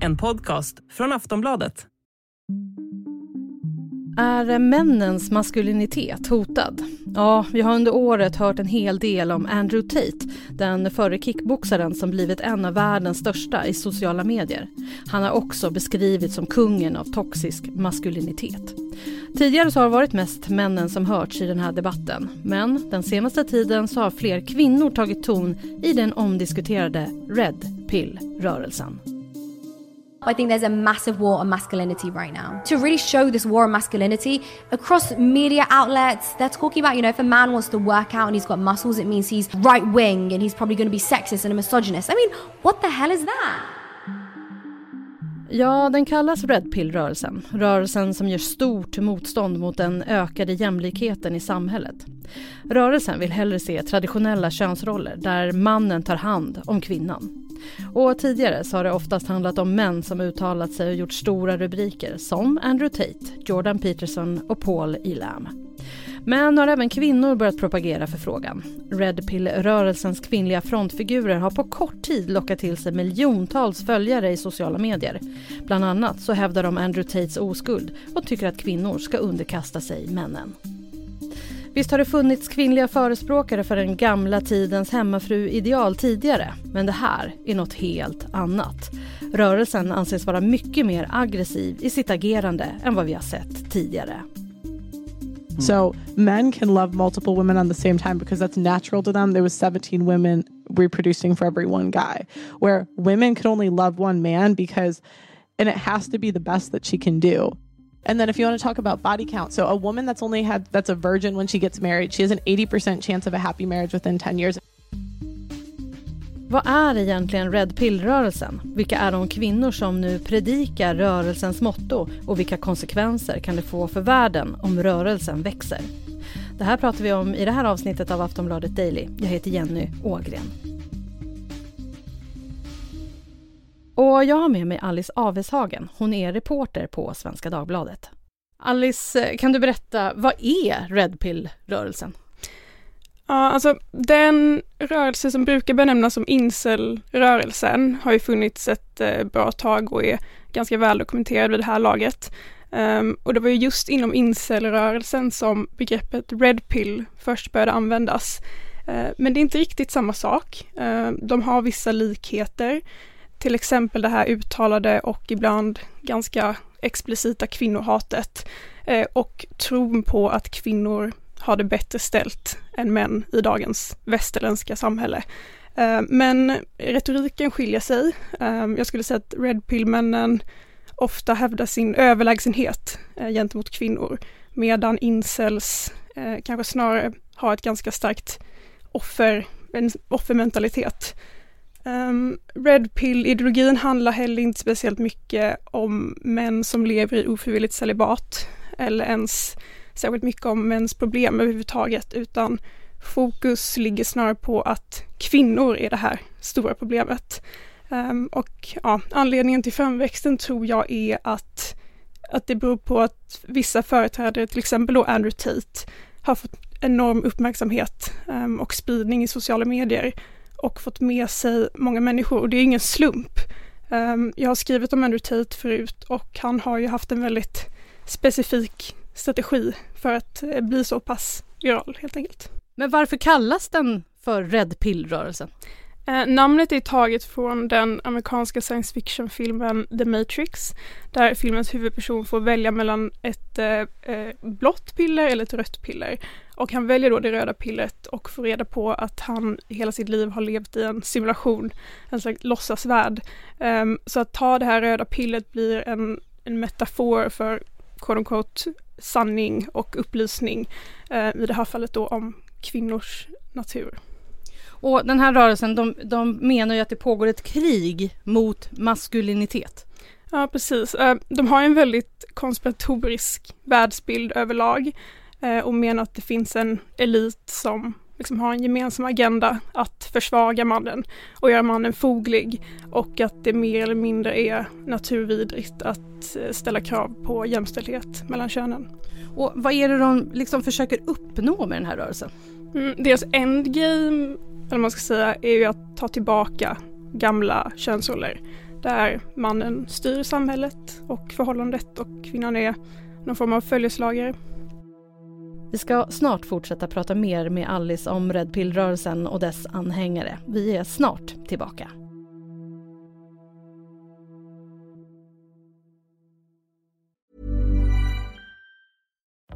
En podcast från Aftonbladet. Är männens maskulinitet hotad? Ja, vi har under året hört en hel del om Andrew Tate, den förre kickboxaren som blivit en av världens största i sociala medier. Han har också beskrivits som kungen av toxisk maskulinitet. Tidigare så har det varit mest männen som hörts i den här debatten. Men den senaste tiden så har fler kvinnor tagit ton i den omdiskuterade Red Pill-rörelsen. I think there's a massive war on masculinity right now. To really show this war on masculinity across media outlets, they're talking about, you know, if a man wants to work out and he's got muscles, it means he's right wing and he's probably going to be sexist and a misogynist. I mean, what the hell is that? Ja, den kallas Red Pill-rörelsen. Rörelsen som gör stort motstånd mot den ökade jämlikheten i samhället. Rörelsen vill hellre se traditionella könsroller där mannen tar hand om kvinnan. Och tidigare så har det oftast handlat om män som uttalat sig och gjort stora rubriker som Andrew Tate, Jordan Peterson och Paul Elam. Men nu har även kvinnor börjat propagera för frågan. Red Pill-rörelsens kvinnliga frontfigurer har på kort tid lockat till sig miljontals följare i sociala medier. Bland annat så hävdar de Andrew Tates oskuld och tycker att kvinnor ska underkasta sig männen. Visst har det funnits kvinnliga förespråkare för den gamla tidens hemmafru-ideal tidigare, men det här är något helt annat. Rörelsen anses vara mycket mer aggressiv i sitt agerande än vad vi har sett tidigare. Mm. So men can love multiple women on the same time because that's natural to them. There was 17 women reproducing for every one guy. Where women can only love one man because and it has to be the best that she can do. And then if you want to talk about body count, so a woman that's only had that's a virgin when she gets married, she has an 80% chance of a happy marriage within 10 years. Vad är egentligen Red Pill-rörelsen? Vilka är de kvinnor som nu predikar rörelsens motto och vilka konsekvenser kan det få för världen om rörelsen växer? Det här pratar vi om i det här avsnittet av Aftonbladet Daily. Jag heter Jenny Ågren. Och jag har med mig Alice Aveshagen. Hon är reporter på Svenska Dagbladet. Alice, eh, kan du berätta, vad är Red Pill-rörelsen? Ja, alltså den rörelse som brukar benämnas som incel-rörelsen har ju funnits ett eh, bra tag och är ganska väl dokumenterad vid det här laget. Um, och det var ju just inom incel-rörelsen som begreppet red pill först började användas. Uh, men det är inte riktigt samma sak. Uh, de har vissa likheter. Till exempel det här uttalade och ibland ganska explicita kvinnohatet eh, och tron på att kvinnor har det bättre ställt än män i dagens västerländska samhälle. Eh, men retoriken skiljer sig. Eh, jag skulle säga att Red Pill-männen ofta hävdar sin överlägsenhet eh, gentemot kvinnor, medan incels eh, kanske snarare har ett ganska starkt offer, en offermentalitet. Ehm, red Pill-ideologin handlar heller inte speciellt mycket om män som lever i ofrivilligt celibat eller ens särskilt mycket om mäns problem överhuvudtaget, utan fokus ligger snarare på att kvinnor är det här stora problemet. Um, och ja, anledningen till framväxten tror jag är att, att det beror på att vissa företrädare, till exempel då Andrew Tate, har fått enorm uppmärksamhet um, och spridning i sociala medier och fått med sig många människor och det är ingen slump. Ehm, jag har skrivit om Andrew Tate förut och han har ju haft en väldigt specifik strategi för att eh, bli så pass viral helt enkelt. Men varför kallas den för Red Pill-rörelsen? Eh, namnet är taget från den amerikanska science fiction-filmen The Matrix, där filmens huvudperson får välja mellan ett eh, eh, blått piller eller ett rött piller. Och han väljer då det röda pillret och får reda på att han hela sitt liv har levt i en simulation, en slags låtsasvärld. Um, så att ta det här röda pillret blir en, en metafor för quote unquote sanning och upplysning, eh, i det här fallet då om kvinnors natur. Och den här rörelsen, de, de menar ju att det pågår ett krig mot maskulinitet. Ja, precis. Eh, de har en väldigt konspiratorisk världsbild överlag eh, och menar att det finns en elit som liksom har en gemensam agenda att försvaga mannen och göra mannen foglig och att det mer eller mindre är naturvidrigt att eh, ställa krav på jämställdhet mellan könen. Och vad är det de liksom försöker uppnå med den här rörelsen? Mm, deras endgame, eller man ska säga, är ju att ta tillbaka gamla könsroller. där mannen styr samhället och förhållandet och kvinnan är någon form av följeslagare. Vi ska snart fortsätta prata mer med Alice om Red Pill-rörelsen och dess anhängare. Vi är snart tillbaka.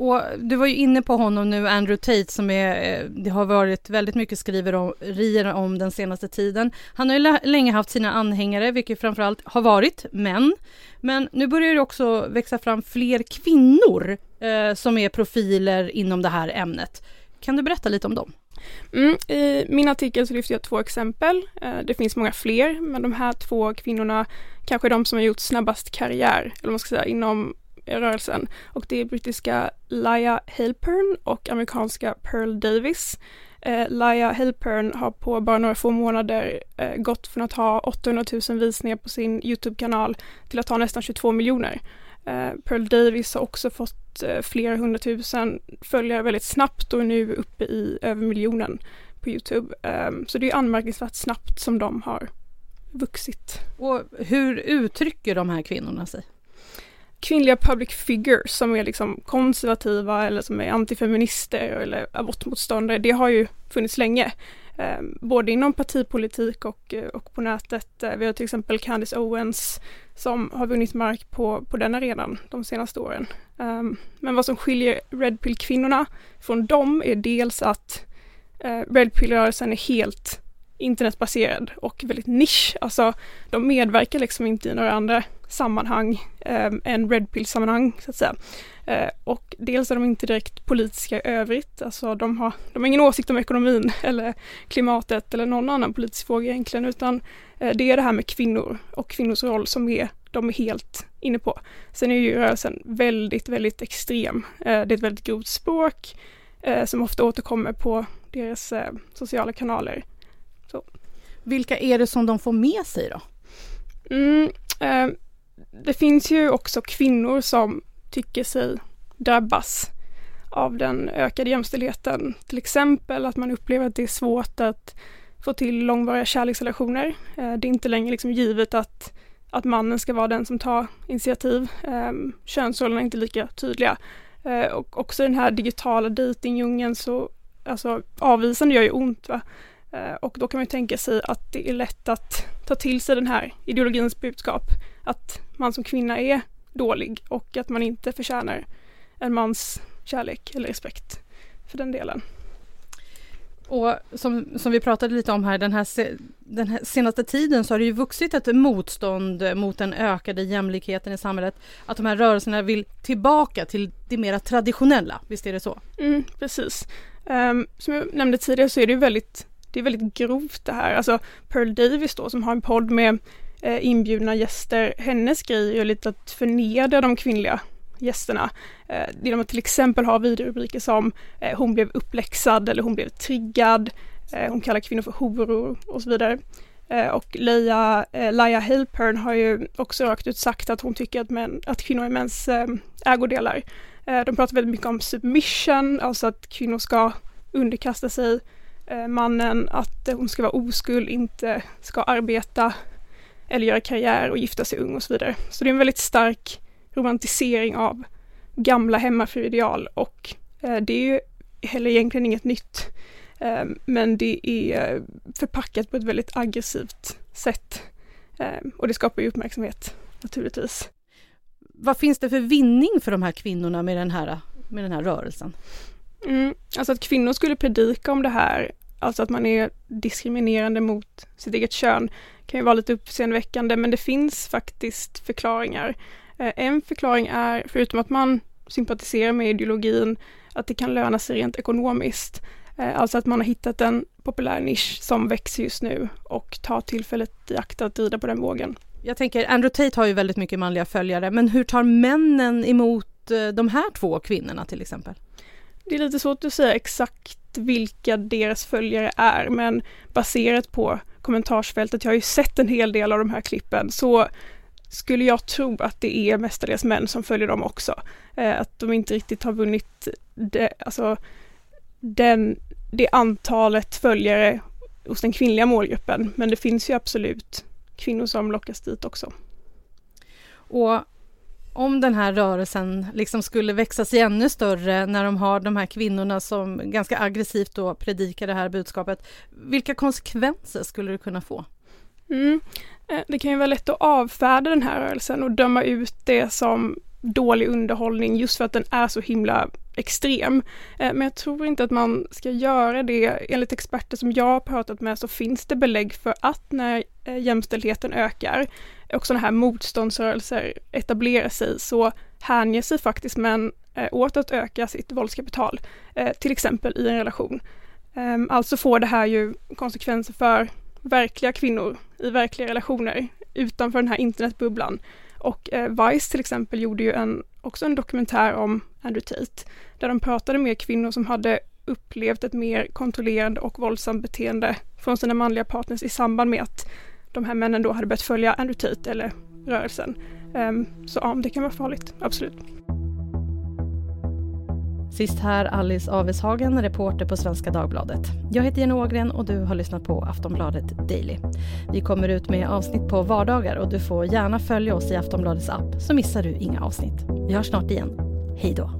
Och du var ju inne på honom nu, Andrew Tate, som är, eh, det har varit väldigt mycket skriverier om den senaste tiden. Han har ju länge haft sina anhängare, vilket framförallt har varit män. Men nu börjar det också växa fram fler kvinnor eh, som är profiler inom det här ämnet. Kan du berätta lite om dem? Mm, I min artikel så lyfter jag två exempel. Eh, det finns många fler, men de här två kvinnorna kanske är de som har gjort snabbast karriär, eller vad man ska säga, inom rörelsen. Och det är brittiska Laia Halpern och amerikanska Pearl Davis. Eh, Laia Halpern har på bara några få månader eh, gått från att ha 800 000 visningar på sin Youtube-kanal till att ha nästan 22 miljoner. Eh, Pearl Davis har också fått eh, flera hundratusen följare väldigt snabbt och är nu uppe i över miljonen på Youtube. Ehm, så det är anmärkningsvärt snabbt som de har vuxit. Och hur uttrycker de här kvinnorna sig? Kvinnliga public figures som är liksom konservativa eller som är antifeminister eller abortmotståndare, det har ju funnits länge. Ehm, både inom partipolitik och, eh, och på nätet. Eh, vi har till exempel Candice Owens som har vunnit mark på, på den arenan de senaste åren. Ehm, men vad som skiljer Red Pill-kvinnorna från dem är dels att eh, Red Pill-rörelsen är helt internetbaserad och väldigt nisch. Alltså de medverkar liksom inte i några andra sammanhang eh, än Red Pill-sammanhang så att säga. Eh, och dels är de inte direkt politiska i övrigt, alltså de har, de har ingen åsikt om ekonomin eller klimatet eller någon annan politisk fråga egentligen, utan eh, det är det här med kvinnor och kvinnors roll som är, de är helt inne på. Sen är ju rörelsen väldigt, väldigt extrem. Eh, det är ett väldigt grovt språk eh, som ofta återkommer på deras eh, sociala kanaler. Så. Vilka är det som de får med sig då? Mm, eh, det finns ju också kvinnor som tycker sig drabbas av den ökade jämställdheten. Till exempel att man upplever att det är svårt att få till långvariga kärleksrelationer. Eh, det är inte längre liksom givet att, att mannen ska vara den som tar initiativ. Eh, könsrollerna är inte lika tydliga. Eh, och också den här digitala dejtingdjungeln så alltså avvisande gör ju ont. Va? Eh, och då kan man tänka sig att det är lätt att ta till sig den här ideologins budskap. Att man som kvinna är dålig och att man inte förtjänar en mans kärlek eller respekt för den delen. Och som, som vi pratade lite om här den, här, den här senaste tiden så har det ju vuxit ett motstånd mot den ökade jämlikheten i samhället. Att de här rörelserna vill tillbaka till det mera traditionella, visst är det så? Mm, precis. Um, som jag nämnde tidigare så är det ju väldigt det är väldigt grovt det här. Alltså Pearl Davis då som har en podd med eh, inbjudna gäster, hennes grej är lite att förnedra de kvinnliga gästerna. Eh, genom att till exempel ha videorubriker som eh, hon blev uppläxad eller hon blev triggad. Eh, hon kallar kvinnor för horor och så vidare. Eh, och Leia, eh, Laia Halpern har ju också rakt ut sagt att hon tycker att, män, att kvinnor är mäns eh, ägodelar. Eh, de pratar väldigt mycket om submission, alltså att kvinnor ska underkasta sig mannen att hon ska vara oskuld, inte ska arbeta eller göra karriär och gifta sig ung och så vidare. Så det är en väldigt stark romantisering av gamla hemmafruideal och eh, det är ju heller egentligen inget nytt. Eh, men det är förpackat på ett väldigt aggressivt sätt och det skapar ju uppmärksamhet naturligtvis. Vad finns det för vinning för de här kvinnorna med den här, med den här rörelsen? Mm, alltså att kvinnor skulle predika om det här alltså att man är diskriminerande mot sitt eget kön kan ju vara lite uppseendeväckande men det finns faktiskt förklaringar. Eh, en förklaring är, förutom att man sympatiserar med ideologin, att det kan löna sig rent ekonomiskt. Eh, alltså att man har hittat en populär nisch som växer just nu och tar tillfället i akt att rida på den vågen. Jag tänker, Andrew Tate har ju väldigt mycket manliga följare, men hur tar männen emot eh, de här två kvinnorna till exempel? Det är lite svårt att säga exakt vilka deras följare är, men baserat på kommentarsfältet, jag har ju sett en hel del av de här klippen, så skulle jag tro att det är mestadels män som följer dem också. Eh, att de inte riktigt har vunnit det, alltså, den, det antalet följare hos den kvinnliga målgruppen, men det finns ju absolut kvinnor som lockas dit också. Och om den här rörelsen liksom skulle växa sig ännu större när de har de här kvinnorna som ganska aggressivt då predikar det här budskapet. Vilka konsekvenser skulle det kunna få? Mm. Eh, det kan ju vara lätt att avfärda den här rörelsen och döma ut det som dålig underhållning just för att den är så himla extrem. Eh, men jag tror inte att man ska göra det. Enligt experter som jag har pratat med så finns det belägg för att när eh, jämställdheten ökar och sådana här motståndsrörelser etablerar sig så hänger sig faktiskt män eh, åt att öka sitt våldskapital, eh, till exempel i en relation. Ehm, alltså får det här ju konsekvenser för verkliga kvinnor i verkliga relationer utanför den här internetbubblan och eh, Vice till exempel gjorde ju en, också en dokumentär om Andrew Tate, där de pratade med kvinnor som hade upplevt ett mer kontrollerande och våldsamt beteende från sina manliga partners i samband med att de här männen då hade börjat följa Andrew Tate eller rörelsen. Um, så ja, det kan vara farligt, absolut. Sist här Alice Aveshagen, reporter på Svenska Dagbladet. Jag heter Jenny Ågren och du har lyssnat på Aftonbladet Daily. Vi kommer ut med avsnitt på vardagar och du får gärna följa oss i Aftonbladets app så missar du inga avsnitt. Vi hörs snart igen. Hej då!